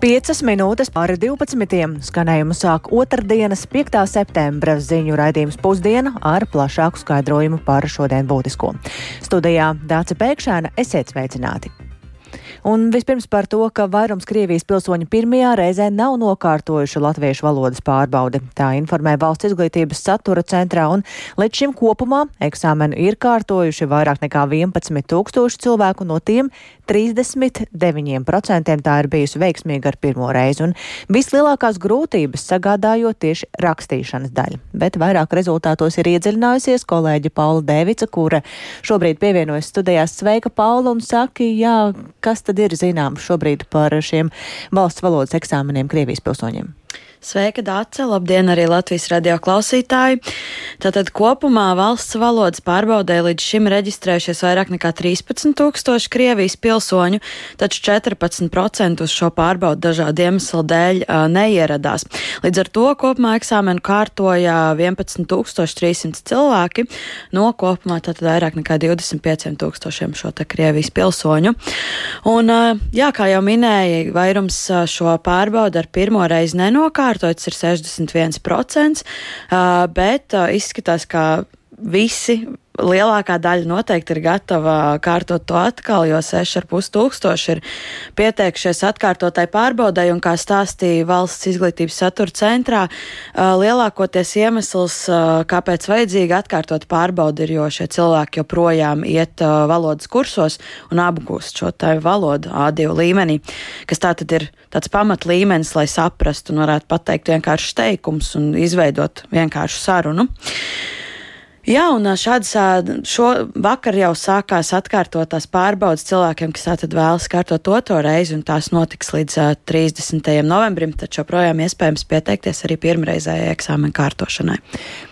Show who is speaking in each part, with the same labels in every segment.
Speaker 1: Piecas minūtes pāri 12. skanējumu sāk otrdienas 5. septembra ziņu raidījums pusdiena ar plašāku skaidrojumu par šodien būtisko. Studijā Dāca Pēkšēna esiet sveicināti! Un vispirms par to, ka vairums Krievijas pilsoņu pirmajā reizē nav nokārtojuši latviešu valodas pārbaudi. Tā informē valsts izglītības satura centrā, un līdz šim kopumā eksāmenu ir kārtojuši vairāk nekā 11 tūkstoši cilvēku, no tiem 39% tā ir bijusi veiksmīga ar pirmo reizi, un vislielākās grūtības sagādājot tieši rakstīšanas daļu. Bet vairāk rezultātos ir iedziļinājusies kolēģi Paula Devica, kura šobrīd pievienojas studijās. Sveika, Paula, un saki, jā, kas tad ir zināms šobrīd par šiem valsts valodas eksāmeniem Krievijas pilsoņiem?
Speaker 2: Sveika, Dāce! Labdien, arī Latvijas radio klausītāji! Tātad kopumā valsts valodas pārbaudē līdz šim reģistrējušies vairāk nekā 13 tūkstoši Krievijas pilsoņu, taču 14% uz šo pārbaudu dažādu iemeslu dēļ uh, neieradās. Līdz ar to kopumā eksāmenu kārtoja 11 300 cilvēki no kopumā tātad vairāk nekā 25 tūkstošiem šo te Krievijas pilsoņu. Un, uh, jā, kā jau minēja, vairums šo pārbaudu ar pirmo reizi nenokārt sakārtots ir 61%, bet izskatās, ka visi lielākā daļa noteikti ir gatava kārtot to atkal, jo 6,5 tūkstoši ir pieteikušies atkārtotai pārbaudai, un kā stāstīja valsts izglītības satura centrā, lielākoties iemesls, kāpēc vajadzīgi atkārtot pārbaudi, ir, jo šie cilvēki joprojām iet valodas kursos un apgūst šo tā valodu A2 līmenī, kas tā tad ir tāds pamat līmenis, lai saprastu un varētu pateikt vienkārši teikums un izveidot vienkāršu sarunu. Jā, un šādas šo vakar jau sākās atkārtotās pārbaudas cilvēkiem, kas tātad vēlas kārtot otro reizi, un tās notiks līdz 30. novembrim, taču joprojām iespējams pieteikties arī pirmreizējai eksāmena kārtošanai.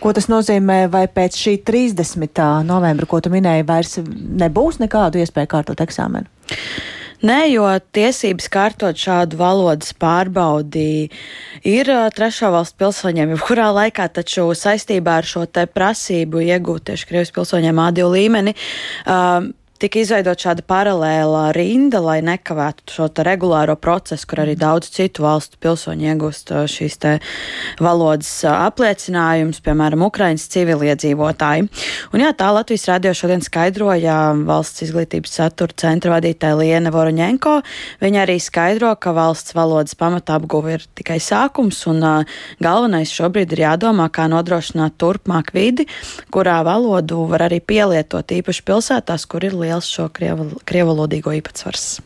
Speaker 1: Ko tas nozīmē, vai pēc šī 30. novembra, ko tu minēji, vairs nebūs nekādu iespēju kārtot eksāmenu?
Speaker 2: Nē, jo tiesības kārtot šādu valodas pārbaudi ir trešo valstu pilsoņiem, jebkurā laikā, taču saistībā ar šo te prasību iegūt tieši Krievijas pilsoņiem A2 līmeni. Um, tika izveidot šāda paralēlā rinda, lai nekavētu šo regulāro procesu, kur arī daudz citu valstu pilsoņi iegūst uh, šīs valodas uh, apliecinājumus, piemēram, Ukraiņas civiliedzīvotāji. Un jā, tā Latvijas radio šodien skaidroja valsts izglītības satura centra vadītāja Liena Voroņenko. Viņa arī skaidro, ka valsts valodas pamata apguve ir tikai sākums, un uh, galvenais šobrīd ir jādomā, kā nodrošināt turpmāk vidi, kurā valodu var arī pielietot īpaši pilsētās, kur ir liela liels šo krievalodīgo īpatsvars.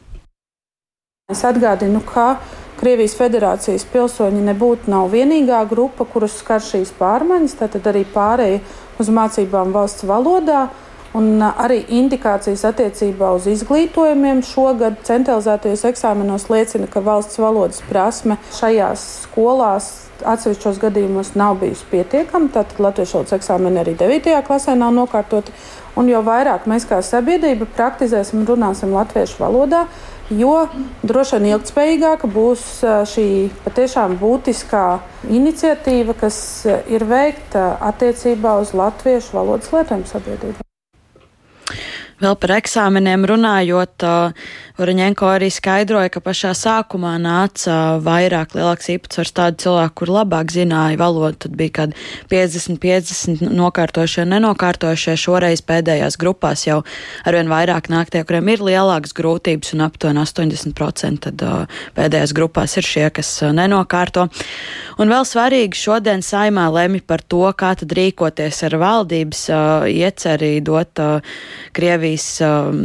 Speaker 3: Es atgādinu, ka Krievijas federācijas pilsoņi nebūtu nav vienīgā grupa, kuras skar šīs pārmaiņas, tātad arī pārēja uz mācībām valsts valodā. Un arī indikācijas attiecībā uz izglītojumiem šogad centralizētajos eksāmenos liecina, ka valsts valodas prasme šajās skolās atsevišķos gadījumos nav bijusi pietiekama. Tātad latviešu valodas eksāmeni arī 9. klasē nav nokārtoti. Un jo vairāk mēs kā sabiedrība praktizēsim un runāsim latviešu valodā, jo droši vien ilgspējīgāka būs šī patiešām būtiskā iniciatīva, kas ir veikta attiecībā uz latviešu valodas lietojumu sabiedrībā.
Speaker 2: Vēl par eksāmeniem runājot, Varaņenko arī skaidroja, ka pašā sākumā nāca vairāk lielāks īpatsvars tādu cilvēku, kur labāk zināja valodu. Tad bija kādi 50-50 nokārtojušie, nenokārtojušie. Šoreiz pēdējās grupās jau arvien vairāk nāk tie, kuriem ir lielākas grūtības, un aptuveni 80% tad pēdējās grupās ir šie, kas nenokārto. Un vēl svarīgi šodien saimā lemj par to, kā tad rīkoties ar valdības ieceri dot Krieviju Krievijas um,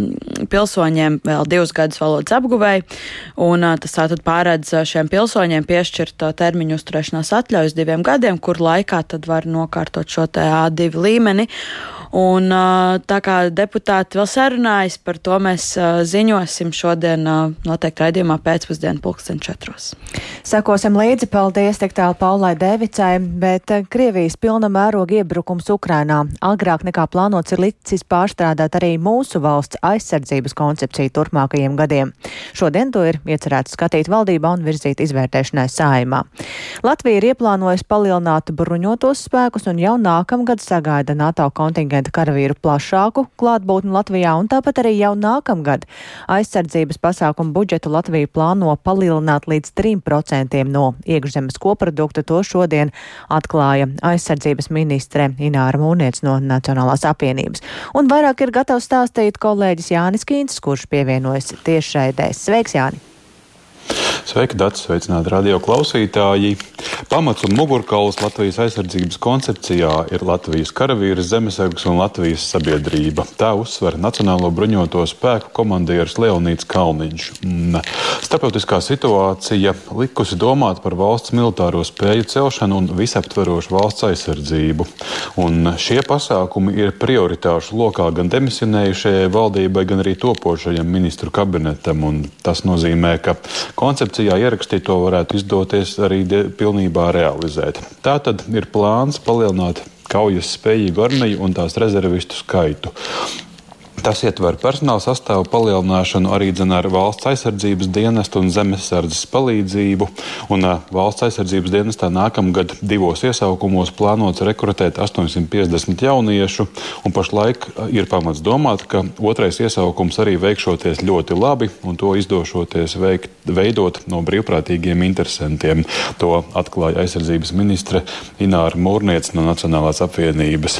Speaker 2: pilsoņiem vēl divus gadus valodas apguvēja, un tas tātad pārēdz šiem pilsoņiem piešķirt termiņu uzturēšanās atļaujas diviem gadiem, kur laikā tad var nokārtot šo te A2 līmeni. Un, tā kā deputāti vēl sarunājas par to, mēs ziņosim šodien noteikti raidījumā pēcpusdienu pulksten četros.
Speaker 1: Sekosim līdzi, paldies tik tālu Paulai Devicai, bet Krievijas pilna mēroga iebrukums Ukrainā agrāk nekā plānots ir licis pārstrādāt arī mūsu valsts aizsardzības koncepciju turpmākajiem gadiem. Šodien to ir iecerēts skatīt valdībā un virzīt izvērtēšanai saimā. Latvija ir ieplānojusi palielināt bruņotos spēkus un jau nākamgad sagaida NATO kontingentu kontingenta karavīru plašāku klātbūtni Latvijā, un tāpat arī jau nākamgad aizsardzības pasākumu budžetu Latvija plāno palielināt līdz 3% no iekšzemes koprodukta. To šodien atklāja aizsardzības ministre Ināra Mūniec no Nacionālās apvienības. Un vairāk ir gatavs stāstīt kolēģis Jānis Kīns, kurš pievienojas tiešraidēs. Sveiks, Jāni!
Speaker 4: Sveiki, Dārts! Sveicināti radio klausītāji! Pamats un mugurkauls Latvijas aizsardzības koncepcijā ir Latvijas karavīrs, zemesargs un Latvijas sabiedrība. Tā uzsver Nacionālo bruņoto spēku komandieris Leonīts Kalniņš. Starptautiskā situācija likusi domāt par valsts militāro spēju celšanu un visaptverošu valsts aizsardzību. Un šie pasākumi ir prioritāšu lokā gan demisionējušajai valdībai, gan arī topošajam ministru kabinetam. Un tas nozīmē, ka koncepcijā ierakstīto varētu izdoties arī pilnībā realizēt. Tā tad ir plāns palielināt kaujas spējīgu armiju un tās rezervistu skaitu. Tas ietver personāla sastāvu palielināšanu arī ar valsts aizsardzības dienestu un zemesardzes palīdzību. Un, uh, valsts aizsardzības dienestā nākamgad divos iesaukumos plānots rekrutēt 850 jauniešu, un pašlaik ir pamats domāt, ka otrais iesaukums arī veikšoties ļoti labi, un to izdošoties veikt, veidot no brīvprātīgiem interesantiem. To atklāja aizsardzības ministre Ināra Mūrniec no Nacionālās apvienības.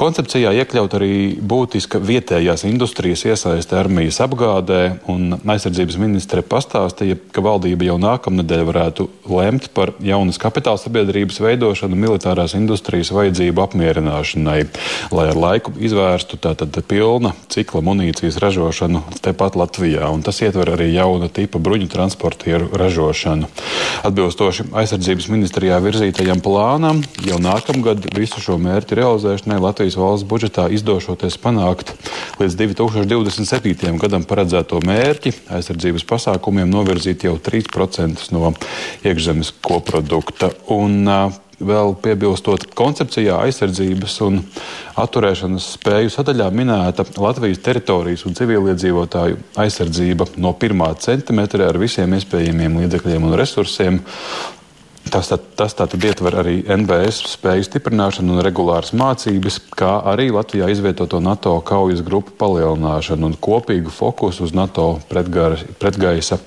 Speaker 4: Koncepcijā iekļaut arī būtiska vietējā ķīmiskās industrijas iesaiste armijas apgādē, un aizsardzības ministre pastāstīja, ka valdība jau nākamnedēļ varētu lemt par jaunas kapitāla sabiedrības veidošanu militārās industrijas vajadzību apmierināšanai, lai ar laiku izvērstu tātad pilna cikla munīcijas ražošanu tepat Latvijā, un tas ietver arī jauna tipa bruņu transportieru ražošanu. Atbilstoši aizsardzības ministrijā virzītajam plānam, jau nākamgad visu šo mērķu realizēšanai Latvijas valsts budžetā izdošoties panākt līdz 2027. gadam paredzēto mērķi aizsardzības pasākumiem novirzīt jau 3% no iekšzemes koprodukta. Un, Vēl piebilstot, koncepcijā aizsardzības un atturēšanas spēju sadaļā minēta Latvijas teritorijas un civiliedzīvotāju aizsardzība no pirmā centimetra ar visiem iespējamiem līdzekļiem un resursiem, Tas, tā, tas tātad ietver arī NBS spēju stiprināšanu un regulāras mācības, kā arī Latvijā izvietoto NATO kaujas grupu palielināšanu un kopīgu fokusu uz NATO pretgaisa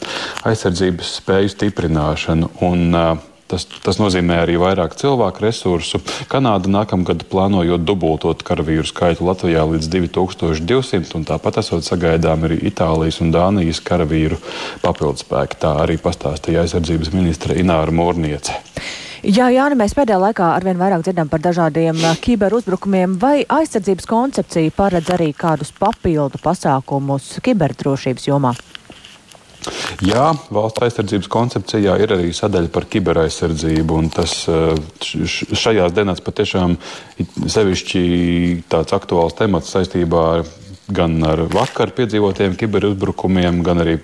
Speaker 4: aizsardzības spēju stiprināšanu. Un, uh, Tas, tas nozīmē arī vairāk cilvēku resursu. Kanāda nākamgad plānojot dubultot karavīru skaitu Latvijā līdz 2200, un tāpat esot sagaidām arī Itālijas un Dānijas karavīru papildspēki. Tā arī pastāstīja aizsardzības ministre Ināra Mūrniece.
Speaker 1: Jā, Jāni, mēs pēdējā laikā arvien vairāk dzirdam par dažādiem kiberuzbrukumiem, vai aizsardzības koncepcija paredz arī kādus papildu pasākumus kiberdrošības jomā?
Speaker 4: Jā, valsts aizsardzības koncepcijā ir arī sadaļa par kiberaizsardzību. Tas eh, šajās dienās patiešām sevišķi tāds aktuāls temats saistībā ar gan ar vakar piedzīvotiem kiberuzbrukumiem, gan arī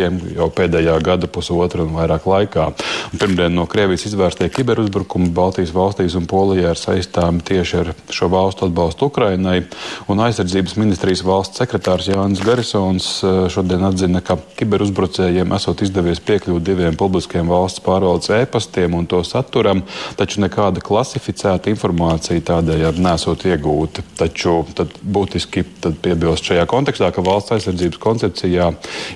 Speaker 4: tiem jau pēdējā gada pusotra un vairāk laikā. Un pirmdien no Krievijas izvērstie kiberuzbrukumi Baltijas valstīs un Polijā ir saistāmi tieši ar šo valstu atbalstu Ukrainai. Un aizsardzības ministrijas valsts sekretārs Jānis Garisons eh, šodien atzina, ka kiberuzbrucējiem esot izdevies piekļūt diviem publiskiem valsts pārvaldes ēpastiem un to saturam, taču nekāda klasificēta informācija tādējādi nesot iegūta. Taču tad būtiski tad piebilst šajā kontekstā, ka valsts aizsardzības koncepcijā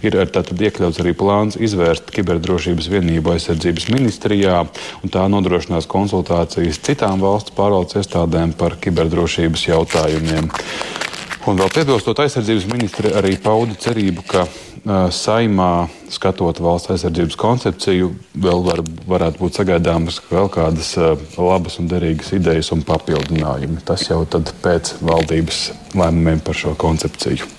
Speaker 4: ir tātad iekļauts arī plāns izvērst kiberdrošības vienību aizsardzības ministrijā, un tā nodrošinās konsultācijas citām valsts pārvaldes iestādēm par kiberdrošības jautājumiem. Un vēl piebilstot, aizsardzības ministri arī pauda cerību, ka uh, saimā, skatot valsts aizsardzības koncepciju, vēl var, varētu būt sagaidāmas vēl kādas uh, labas un derīgas idejas un papildinājumi. Tas jau pēc valdības lēmumiem par šo koncepciju.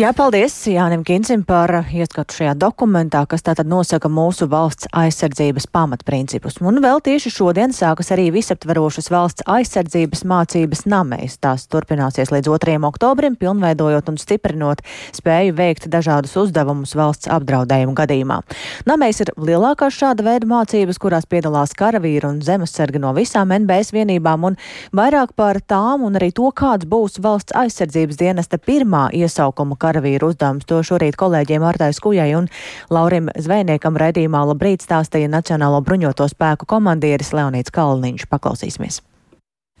Speaker 1: Jā, paldies Jānim Kinsim par ieskatu šajā dokumentā, kas tātad nosaka mūsu valsts aizsardzības pamatprincipus. Un vēl tieši šodien sākas arī visaptverošas valsts aizsardzības mācības namēs. Tās turpināsies līdz 2. oktobrim, pilnveidojot un stiprinot spēju veikt dažādus uzdevumus valsts apdraudējumu gadījumā. Namēs ir lielākās šāda veida mācības, kurās piedalās karavīri un zemesargi no visām NBS vienībām, un vairāk par tām un arī to, kāds būs valsts aizsardzības dienesta pirmā iesaukuma karavīru uzdevums. To šorīt kolēģiem Artai Skujai un Laurim Zvejniekam raidījumā labrīt stāstīja Nacionālo bruņoto spēku komandieris Leonīts Kalniņš. Paklausīsimies!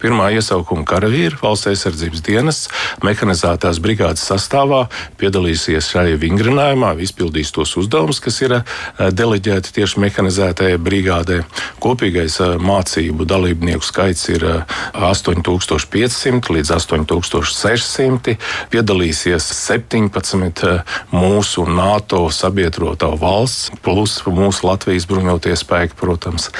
Speaker 5: Pirmā iesaukuma karavīri valsts aizsardzības dienas mehanizētās brigādes sastāvā piedalīsies šajā vingrinājumā, izpildīs tos uzdevumus, kas ir deleģēti tieši mehanizētajai brigādē. Kopīgais mācību dalībnieku skaits ir 8500 līdz 8600. Piedalīsies 17 mūsu NATO sabiedroto valsts, plus mūsu Latvijas bruņotie spēki, protams.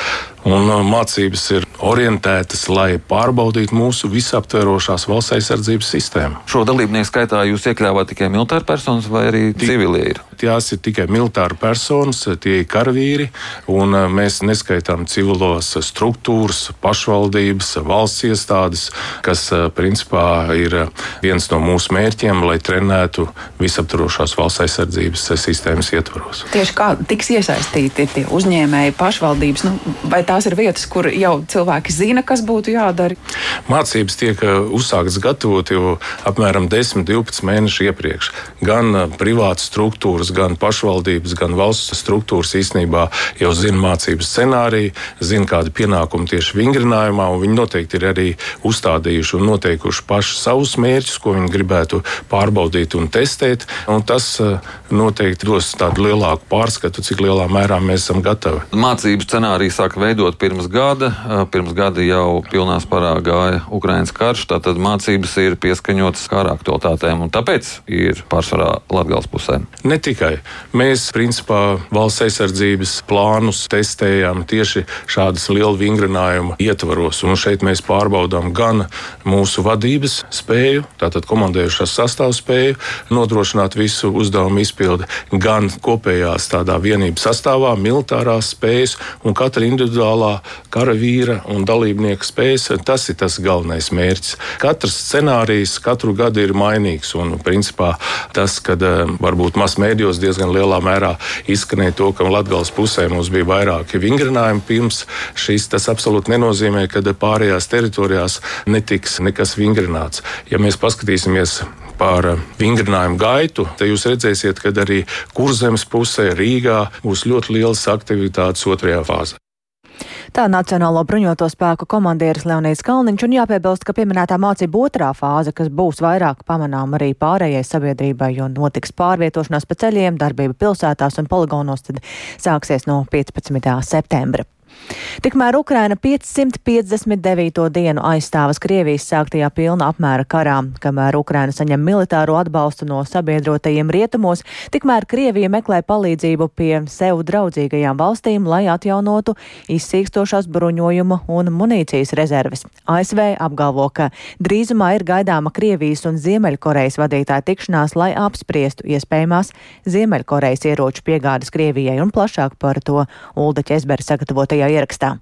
Speaker 5: Un mācības ir orientētas, lai pārbaudītu mūsu visaptverošās valsts aizsardzības sistēmu.
Speaker 6: Šo dalībnieku skaitā jūs iekļāvāt tikai militāru personas vai arī civilie ir?
Speaker 5: Tās ir tikai militāru personas, tie ir karavīri, un mēs neskaitām civilos struktūras, pašvaldības, valsts iestādes, kas principā ir viens no mūsu mērķiem, lai trenētu visaptverošās valsts aizsardzības sistēmas ietvaros.
Speaker 7: Tieši kā tiks iesaistīti tie uzņēmēji, pašvaldības, nu, vai tās ir vietas, kur jau cilvēki zina, kas būtu jādara?
Speaker 5: Mācības tiek uzsāktas gatavot jau apmēram 10, 12 mēnešu iepriekš. Gan privātas struktūras, gan pašvaldības, gan valsts struktūras īstenībā jau zina mācību scenāriju, zina, kādi pienākumi tieši vingrinājumā, un viņi noteikti ir arī uzstādījuši un noteikuši paši savus mērķus, ko viņi gribētu pārbaudīt un testēt. Un tas noteikti dos tādu lielāku pārskatu, cik lielā mērā mēs esam gatavi.
Speaker 6: Mācību scenāriju sāka veidot pirms gada. Pirms gada jau pilnā spārā gāja Ukraiņas karš, tātad mācības ir pieskaņotas kara aktualitātēm, un tāpēc ir pārsvarā Latvijas pusē.
Speaker 5: Ne tikai. Mēs, principā, valsts aizsardzības plānus testējam tieši šādas liela vingrinājuma ietvaros, un šeit mēs pārbaudām gan mūsu vadības spēju, tātad komandējušās sastāvu spēju, nodrošināt visu uzdevumu izpildi, gan kopējās tādā vienības sastāvā, militārās spējas un katra individuālā karavīra un dalībnieka spējas. Tas ir tas galvenais mērķis. Katrs scenārijs katru gadu ir mainīgs, un principā tas, kad varbūt masmēdījos diezgan lielā mērā izskanēja to, ka Latvijas pusē mums bija vairāki vingrinājumi pirms šīs, tas absolūti nenozīmē, ka pārējās teritorijās netiks nekas vingrināts. Ja mēs paskatīsimies par vingrinājumu gaitu, tad jūs redzēsiet, ka arī kurzemes pusē Rīgā būs ļoti lielas aktivitātes otrajā fāzē.
Speaker 1: Tā Nacionālo bruņoto spēku komandieris Leonīds Kalniņš un jāpiebilst, ka pieminētā mācība otrā fāze, kas būs vairāk pamanām arī pārējai sabiedrībai, jo notiks pārvietošanās pa ceļiem, darbība pilsētās un poligonos, tad sāksies no 15. septembra. Tikmēr Ukraina 559. dienu aizstāvas Krievijas sāktajā pilna apmēra karā. Kamēr Ukraina saņem militāro atbalstu no sabiedrotajiem rietumos, tikmēr Krievija meklē palīdzību pie sev draudzīgajām valstīm, lai atjaunotu izsīkstošās bruņojuma un munīcijas rezerves. ASV apgalvo, ka drīzumā ir gaidāma Krievijas un Ziemeļkorejas vadītāja tikšanās, lai apspriestu iespējamās Ziemeļkorejas ieroču piegādes Krievijai un plašāk par to Ulda Česbera sagatavotajā ierakstā.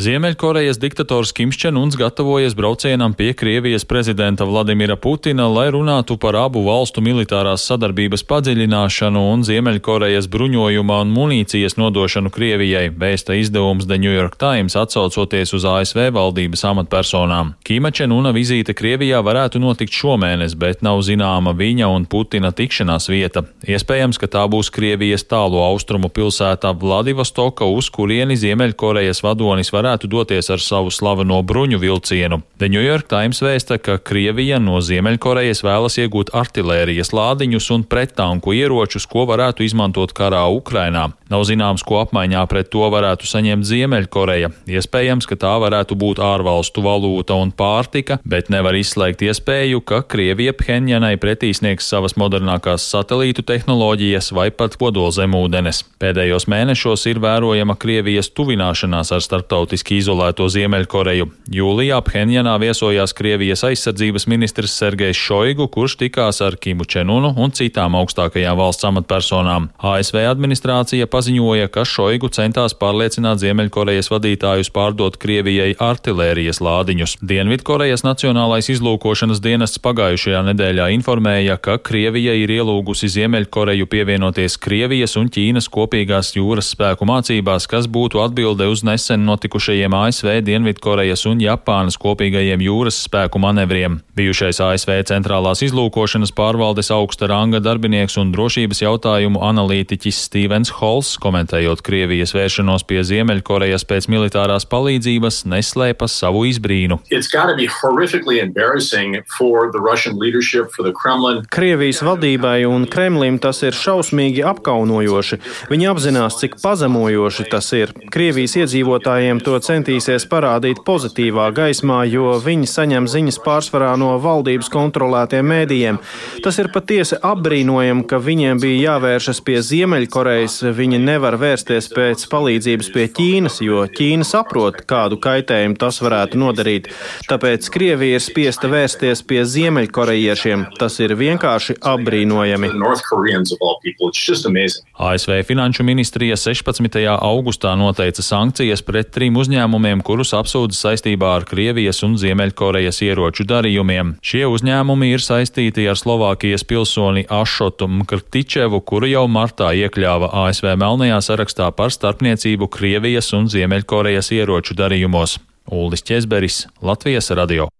Speaker 8: Ziemeļkorejas diktators Kims Čenuns gatavojas braucienam pie Krievijas prezidenta Vladimira Putina, lai runātu par abu valstu militārās sadarbības padziļināšanu un Ziemeļkorejas bruņojuma un munīcijas nodošanu Krievijai, vēsta izdevums The New York Times atsaucoties uz ASV valdības amatpersonām. Kima Čenuna vizīte Krievijā varētu notikt šomēnes, bet nav zināma viņa un Putina tikšanās vieta. Iespējams, ka tā būs Krievijas tālu austrumu pilsētā Vladivostoka, uz kurieni Ziemeļkorejas vadonis varētu varētu doties ar savu slaveno bruņu vilcienu. The New York Times vēsta, ka Krievija no Ziemeļkorejas vēlas iegūt artilērijas lādiņus un prettanku ieročus, ko varētu izmantot karā Ukrainā. Nav zināms, ko apmaiņā pret to varētu saņemt Ziemeļkoreja. Iespējams, ka tā varētu būt ārvalstu valūta un pārtika, bet nevar izslēgt iespēju, ka Krievija Phenjanai pretī sniegs savas modernākās satelītu tehnoloģijas vai pat kodolzemūdenes. Pēdējos mēnešos ir vērojama Krievijas tuvināšanās ar starptautisku politiski izolēto Ziemeļkoreju. Jūlijā Phenjanā viesojās Krievijas aizsardzības ministrs Sergejs Šoigu, kurš tikās ar Kimu Čenunu un citām augstākajām valsts amatpersonām. ASV administrācija paziņoja, ka Šoigu centās pārliecināt Ziemeļkorejas vadītājus pārdot Krievijai artilērijas lādiņus. Dienvidkorejas Nacionālais izlūkošanas dienests pagājušajā nedēļā informēja, ka Krievija ir ielūgusi Ziemeļkoreju pievienoties Krievijas un Ķīnas kopīgās jūras spēku mācībās, kas būtu atbilde uz nesen notikušajām notikušajiem ASV, Dienvidkorejas un Japānas kopīgajiem jūras spēku manevriem. Bijušais ASV centrālās izlūkošanas pārvaldes augsta ranga darbinieks un drošības jautājumu analītiķis Stevens Hols, komentējot Krievijas vēršanos pie Ziemeļkorejas pēc militārās palīdzības, neslēpa savu izbrīnu.
Speaker 9: Krievijas valdībai un Kremlim tas ir šausmīgi apkaunojoši. Viņi apzinās, cik pazemojoši tas ir. Krievijas iedzīvotājiem to centīsies parādīt pozitīvā gaismā, jo viņi saņem ziņas pārsvarā no valdības kontrolētiem mēdījiem. Tas ir patiesi apbrīnojami, ka viņiem bija jāvēršas pie Ziemeļkorejas. Viņi nevar vērsties pēc palīdzības pie Ķīnas, jo Ķīna saprot, kādu kaitējumu tas varētu nodarīt. Tāpēc Krievija ir spiesta vērsties pie Ziemeļkorejiešiem. Tas ir vienkārši apbrīnojami.
Speaker 8: ASV Finanšu ministrija 16. augustā noteica sankcijas pret trim uzņēmumiem, kurus apsūdz saistībā ar Krievijas un Ziemeļkorejas ieroču darījumiem. Šie uzņēmumi ir saistīti ar Slovākijas pilsoni Ašotu Mkrtičevu, kuru jau martā iekļāva ASV melnajā sarakstā par starpniecību Krievijas un Ziemeļkorejas ieroču darījumos. Uldis Česberis, Latvijas radio.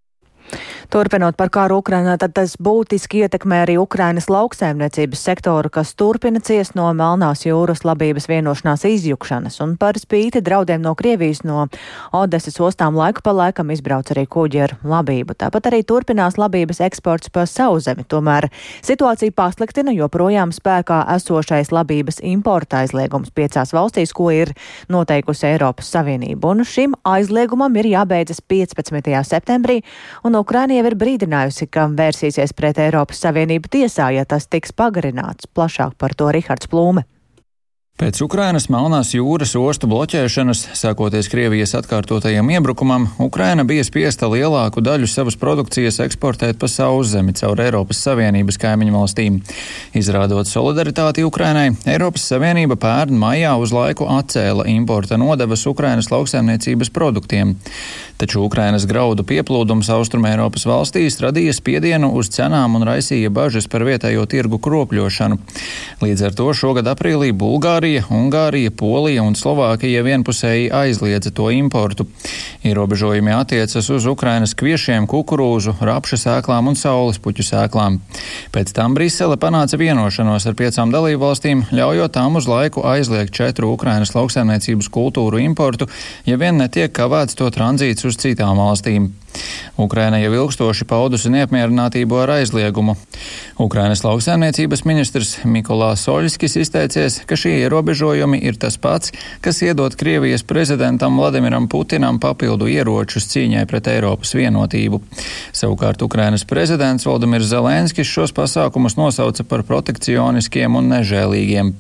Speaker 1: Turpinot par kāru Ukrainā, tad tas būtiski ietekmē arī Ukrainas lauksēmniecības sektoru, kas turpina ciest no Melnās jūras labības vienošanās izjukšanas, un par spīti draudiem no Krievijas no Odesas ostām laiku pa laikam izbrauc arī kuģi ar labību. Tāpat arī turpinās labības eksports pa sauzemi, tomēr situācija pasliktina joprojām spēkā esošais labības importa aizliegums piecās valstīs, ko ir noteikusi Eiropas Savienība, un šim aizliegumam ir jābeidzas 15. septembrī, un Ukraina jau ir brīdinājusi, ka vērsīsies pret Eiropas Savienību tiesā, ja tas tiks pagarināts. Plašāk par to Rihards Plūme.
Speaker 10: Pēc Ukrainas Melnās jūras ostu bloķēšanas, sākoties Krievijas atkārtotajam iebrukumam, Ukraina bija spiesta lielāku daļu savas produkcijas eksportēt pa sauszemi caur Eiropas Savienības kaimiņu valstīm. Izrādot solidaritāti Ukrainai, Eiropas Savienība pērn maijā uz laiku atcēla importa nodevas Ukrainas lauksaimniecības produktiem. Taču Ukrainas graudu pieplūdums Austrum Eiropas valstīs radīja spiedienu uz cenām un raisīja bažas par vietējo tirgu kropļošanu. Līdz ar to šogad aprīlī Bulgārija, Ungārija, Polija un Slovākija vienpusēji aizliedza to importu. Ierobežojumi attiecas uz Ukrainas kviešiem, kukurūzu, rapša sēklām un saules puķu sēklām. Pēc tam Brisele panāca vienošanos ar piecām dalībvalstīm, ļaujot tām uz laiku aizliegt četru Ukrainas lauksaimniecības kultūru importu, ja vien netiek kavēts to tranzīts uz citām valstīm. Ukraina jau ilgstoši paudusi neapmierinātību ar aizliegumu. Ukrainas lauksaimniecības ministrs Mikolās Soļskis izteicies, ka šie ierobežojumi ir tas pats, kas iedot Krievijas prezidentam Vladimiram Putinam papildu ieročus cīņai pret Eiropas vienotību. Savukārt Ukrainas prezidents Valdimirs Zelenskis šos pasākumus nosauca par protekcioniskiem un nežēlīgiem.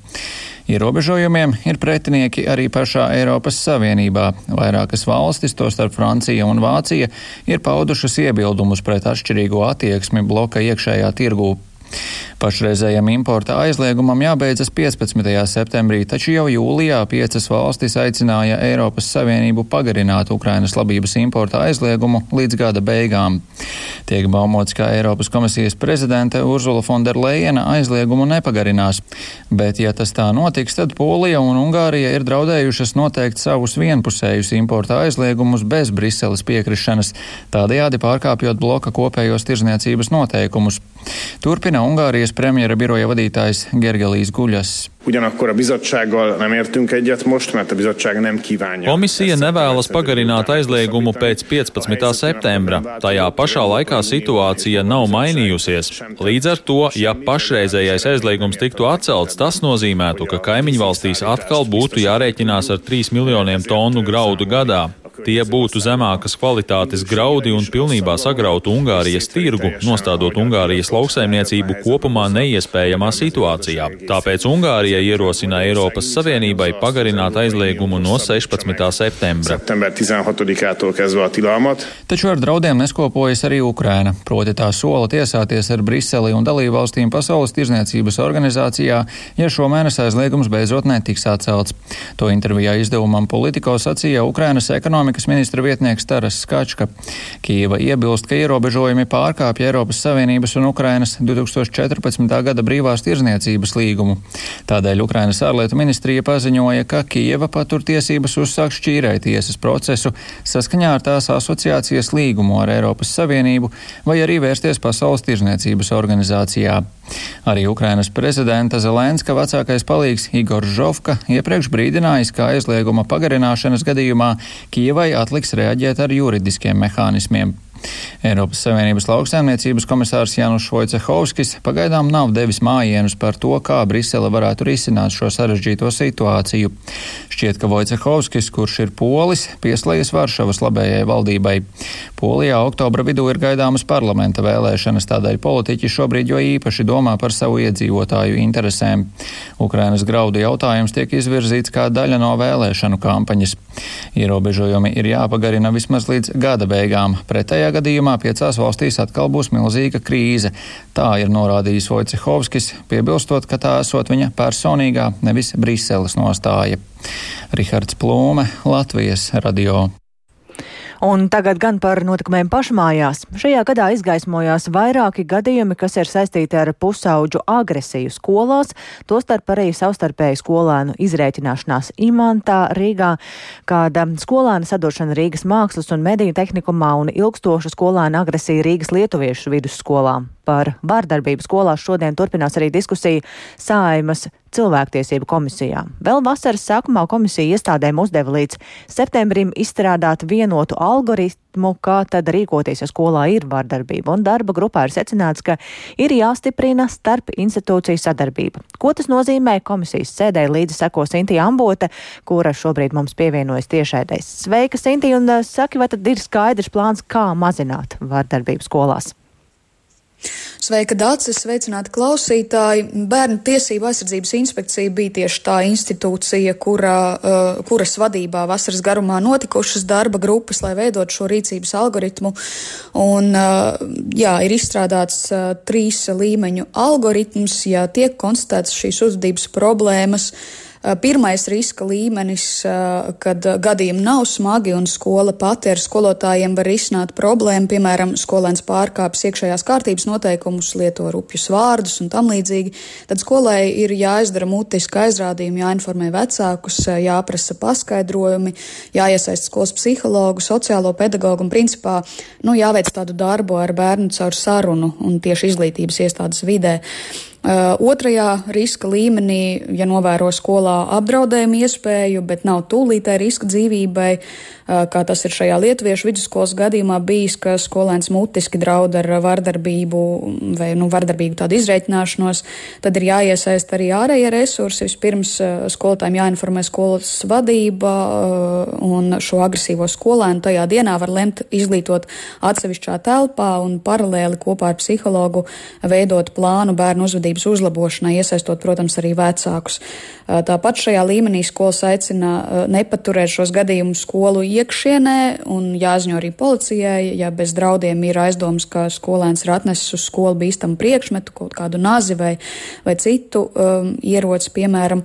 Speaker 10: Ierobežojumiem ir pretinieki arī pašā Eiropas Savienībā. Vairākas valstis, tostarp Francija un Vācija, ir paudušas iebildumus pret atšķirīgo attieksmi bloka iekšējā tirgū. Pašreizējam importa aizliegumam jābeidzas 15. septembrī, taču jau jūlijā piecas valstis aicināja Eiropas Savienību pagarināt Ukrainas labības importa aizliegumu līdz gada beigām. Tiek baumots, ka Eiropas komisijas prezidente Urzula Fonderleina aizliegumu nepagarinās, bet ja tas tā notiks, tad Polija un Ungārija ir draudējušas noteikt savus vienpusējus importa aizliegumus bez Briseles piekrišanas, tādējādi pārkāpjot bloka kopējos tirzniecības noteikumus. Turpina Ungārijas premjera biroja vadītājs Gergelīs Guļas.
Speaker 11: Ugyanakkor a bizottsággal nem értünk egyet most, mert a bizottság nem kívánja.
Speaker 8: Komisija nevēlas pagarināt aizliegumu pēc 15. septembra. Tajā pašā laikā situācija nav mainījusies. Līdz ar to, ja pašreizējais aizliegums tiktu atcelts, tas nozīmētu, ka kaimiņu valstīs atkal būtu jārēķinās ar 3 miljoniem tonu graudu gadā. Tie būtu zemākas kvalitātes graudi un pilnībā sagrautu Ungārijas tirgu, nostādot Ungārijas lauksaimniecību kopumā neiespējamā situācijā. Tāpēc Ungārija ierosina Eiropas Savienībai pagarināt aizliegumu no 16. septembra.
Speaker 10: Taču ar draudiem neskopojas arī Ukraina, proti tā sola tiesāties ar Briseli un dalībvalstīm Pasaules tirzniecības organizācijā, ja šomēnes aizliegums beidzot netiks atcelts. To intervijā izdevumam Politiko sacīja Ukrainas ekonomikas ekonomikas ministra vietnieks Taras Skačka. Kīva iebilst, ka ierobežojumi pārkāpja Eiropas Savienības un Ukrainas 2014. gada brīvās tirzniecības līgumu. Tādēļ Ukrainas ārlietu ministrija paziņoja, ka Kieva patur tiesības uzsākt šķīrēt tiesas procesu saskaņā ar tās asociācijas līgumu ar Eiropas Savienību vai arī vērsties Pasaules tirzniecības organizācijā. Arī Ukrainas prezidenta Zelenska vecākais palīgs Igor Žovka iepriekš brīdinājis, ka aizlieguma pagarināšanas gadījumā Kievai atliks reaģēt ar juridiskiem mehānismiem. Eiropas Savienības lauksaimniecības komisārs Janus Vojcehovskis pagaidām nav devis mājienus par to, kā Brisele varētu risināt šo sarežģīto situāciju. Šķiet, ka Vojcehovskis, kurš ir polis, pieslēdzies Varšavas labējai valdībai. Polijā oktobra vidū ir gaidāmas parlamenta vēlēšanas, tādēļ politiķi šobrīd jo īpaši domā par savu iedzīvotāju interesēm. Ukrainas graudu jautājums tiek izvirzīts kā daļa no vēlēšanu kampaņas. Ierobežojumi ir jāpagarina vismaz līdz gada beigām. Pretējā gadījumā piecās valstīs atkal būs milzīga krīze. Tā ir norādījis Vojcehovskis, piebilstot, ka tā esot viņa personīgā, nevis Briseles nostāja. Rihards Plūme, Latvijas radio.
Speaker 1: Un tagad gan par notikumiem pašmājās. Šajā gadā izgaismojās vairāki gadījumi, kas ir saistīti ar pusauģu agresiju skolās, tostarp arī savstarpēju skolēnu izrēķināšanās Imantā, Rīgā, kāda skolēna sadošana Rīgas mākslas un mediju tehnikumā un ilgstoša skolēna agresija Rīgas lietuviešu vidusskolā par vārdarbību skolās šodien turpinās arī diskusija Sāimas cilvēktiesību komisijā. Vēl vasaras sākumā komisija iestādēm uzdeva līdz septembrim izstrādāt vienotu algoritmu, kā tad rīkoties, ja skolā ir vārdarbība. Un darba grupā ir secināts, ka ir jāstiprina starp institūciju sadarbība. Ko tas nozīmē? Komisijas sēdē līdzi seko Sintija Ambote, kura šobrīd mums pievienojas tiešēdēs. Sveika, Sintija, un saki, vai tad ir skaidrs plāns, kā mazināt vārdarbību skolās?
Speaker 12: Sveika, Dārcis! Sveicināti klausītāji! Bērnu tiesību aizsardzības inspekcija bija tieši tā institūcija, kurā, uh, kuras vadībā vasaras garumā notikušas darba grupas, lai veidot šo rīcības algoritmu. Un, uh, jā, ir izstrādāts uh, trīs līmeņu algoritms, ja tiek konstatētas šīs uzvedības problēmas. Uh, pirmais riska līmenis, eh, kad gadījumi nav smagi un skola pati ar skolotājiem var risināt problēmu, piemēram, skolēns pārkāpjas iekšējās kārtības noteikumus, lieto rupjus vārdus un tam līdzīgi, tad skolai ir jāizdara mutiski aizrādījumi, jāinformē vecākus, eh, jāprasa paskaidrojumi, jāiesaist skolas psihologu, sociālo pedagogu un principā nu, jāveic tādu darbu ar bērnu caur sarunu un tieši izglītības iestādes vidē. Uh, otrajā riska līmenī, ja novēro skolā apdraudējumu iespēju, bet nav tūlītē riska dzīvībai, uh, kā tas ir šajā lietuviešu vidusskolas gadījumā bijis, ka skolēns mutiski draud ar vardarbību vai nu, vardarbīgu tādu izreikināšanos, tad ir jāiesaist arī ārējie resursi. Vispirms uh, skolotājiem jāinformē skolas vadība un šo agresīvo skolēnu tajā dienā var lemt izglītot atsevišķā telpā un paralēli kopā ar psihologu veidot plānu bērnu uzvedību uzvedības uzlabošanai, iesaistot, protams, arī vecākus. Tāpat šajā līmenī skolas aicina nepaturēt šos gadījumus skolu iekšienē un jāziņo arī policijai, ja bez draudiem ir aizdoms, ka skolēns ir atnesis uz skolu bīstamu priekšmetu, kaut kādu nazi vai, vai citu um, ieroci, piemēram.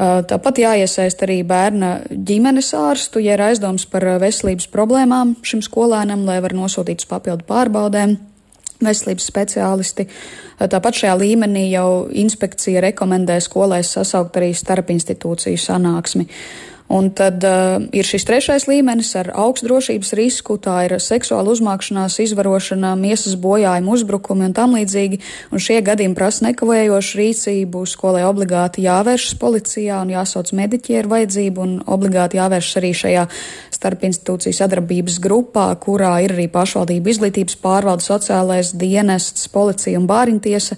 Speaker 12: Tāpat jāiesaist arī bērna ģimenes ārstu, ja ir aizdoms par veselības problēmām šim skolēnam, lai var nosūtīt uz papildu pārbaudēm veselības speciālisti. Tāpat šajā līmenī jau inspekcija rekomendē skolai sasaukt arī starpinstitūciju sanāksmi. Un tad uh, ir šis trešais līmenis ar augstu drošības risku, tā ir seksuāla uzmākšanās, izvarošana, miesas bojājuma, uzbrukumi un tam līdzīgi. Un šie gadījumi prasa nekavējošu rīcību, skolai obligāti jāvēršas policijā un jāsauc mediķi ar vajadzību, un obligāti jāvēršas arī šajā starpinstitūciju sadarbības grupā, kurā ir arī pašvaldība izglītības pārvalde, sociālais dienests, policija un bāriņtiesa.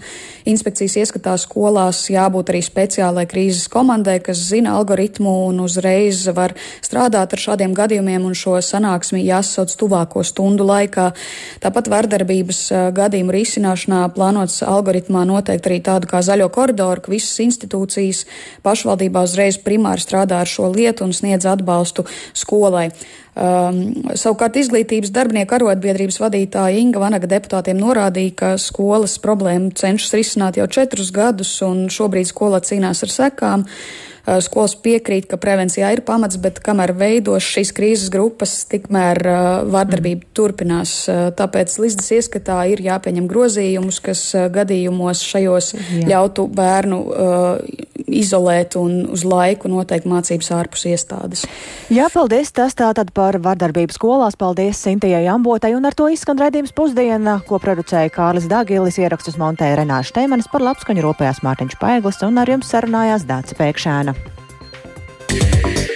Speaker 12: Inspekcijas ieskatā skolās jābūt arī speciālai krīzes komandai, kas zina algoritmu un uzreiz var strādāt ar šādiem gadījumiem un šo sanāksmi jāsauc tuvāko stundu laikā. Tāpat vardarbības gadījumu risināšanā plānots algoritmā noteikti arī tādu kā zaļo koridoru, ka visas institūcijas pašvaldībā uzreiz primāri strādā ar šo lietu un sniedz atbalstu skolai. Um, savukārt izglītības darbinieku arotbiedrības vadītāja Inga Vanaga deputātiem norādīja, ka skolas problēmu cenšas risināt jau četrus gadus, un šobrīd skola cīnās ar sekām. Skolas piekrīt, ka prevencijā ir pamats, bet kamēr veidos šīs krīzes grupas, tikmēr vārdarbība mm. turpinās. Tāpēc Līsdas ieskatā ir jāpieņem grozījumus, kas gadījumos šajos Jā. ļautu bērnu izolēt un uz laiku noteikt mācības ārpus iestādes.
Speaker 1: Jā, paldies. Tas tātad par vardarbību skolās. Paldies Sintijai Ambotai. Un ar to izskan redzījums pusdiena, ko producēja Kārlis Dagilis, ierakstus montēja Renāša Teimanis par labskaņu rūpējās Mārtiņš Paiglis un ar jums sarunājās Dāca Pēkšēna. yeah.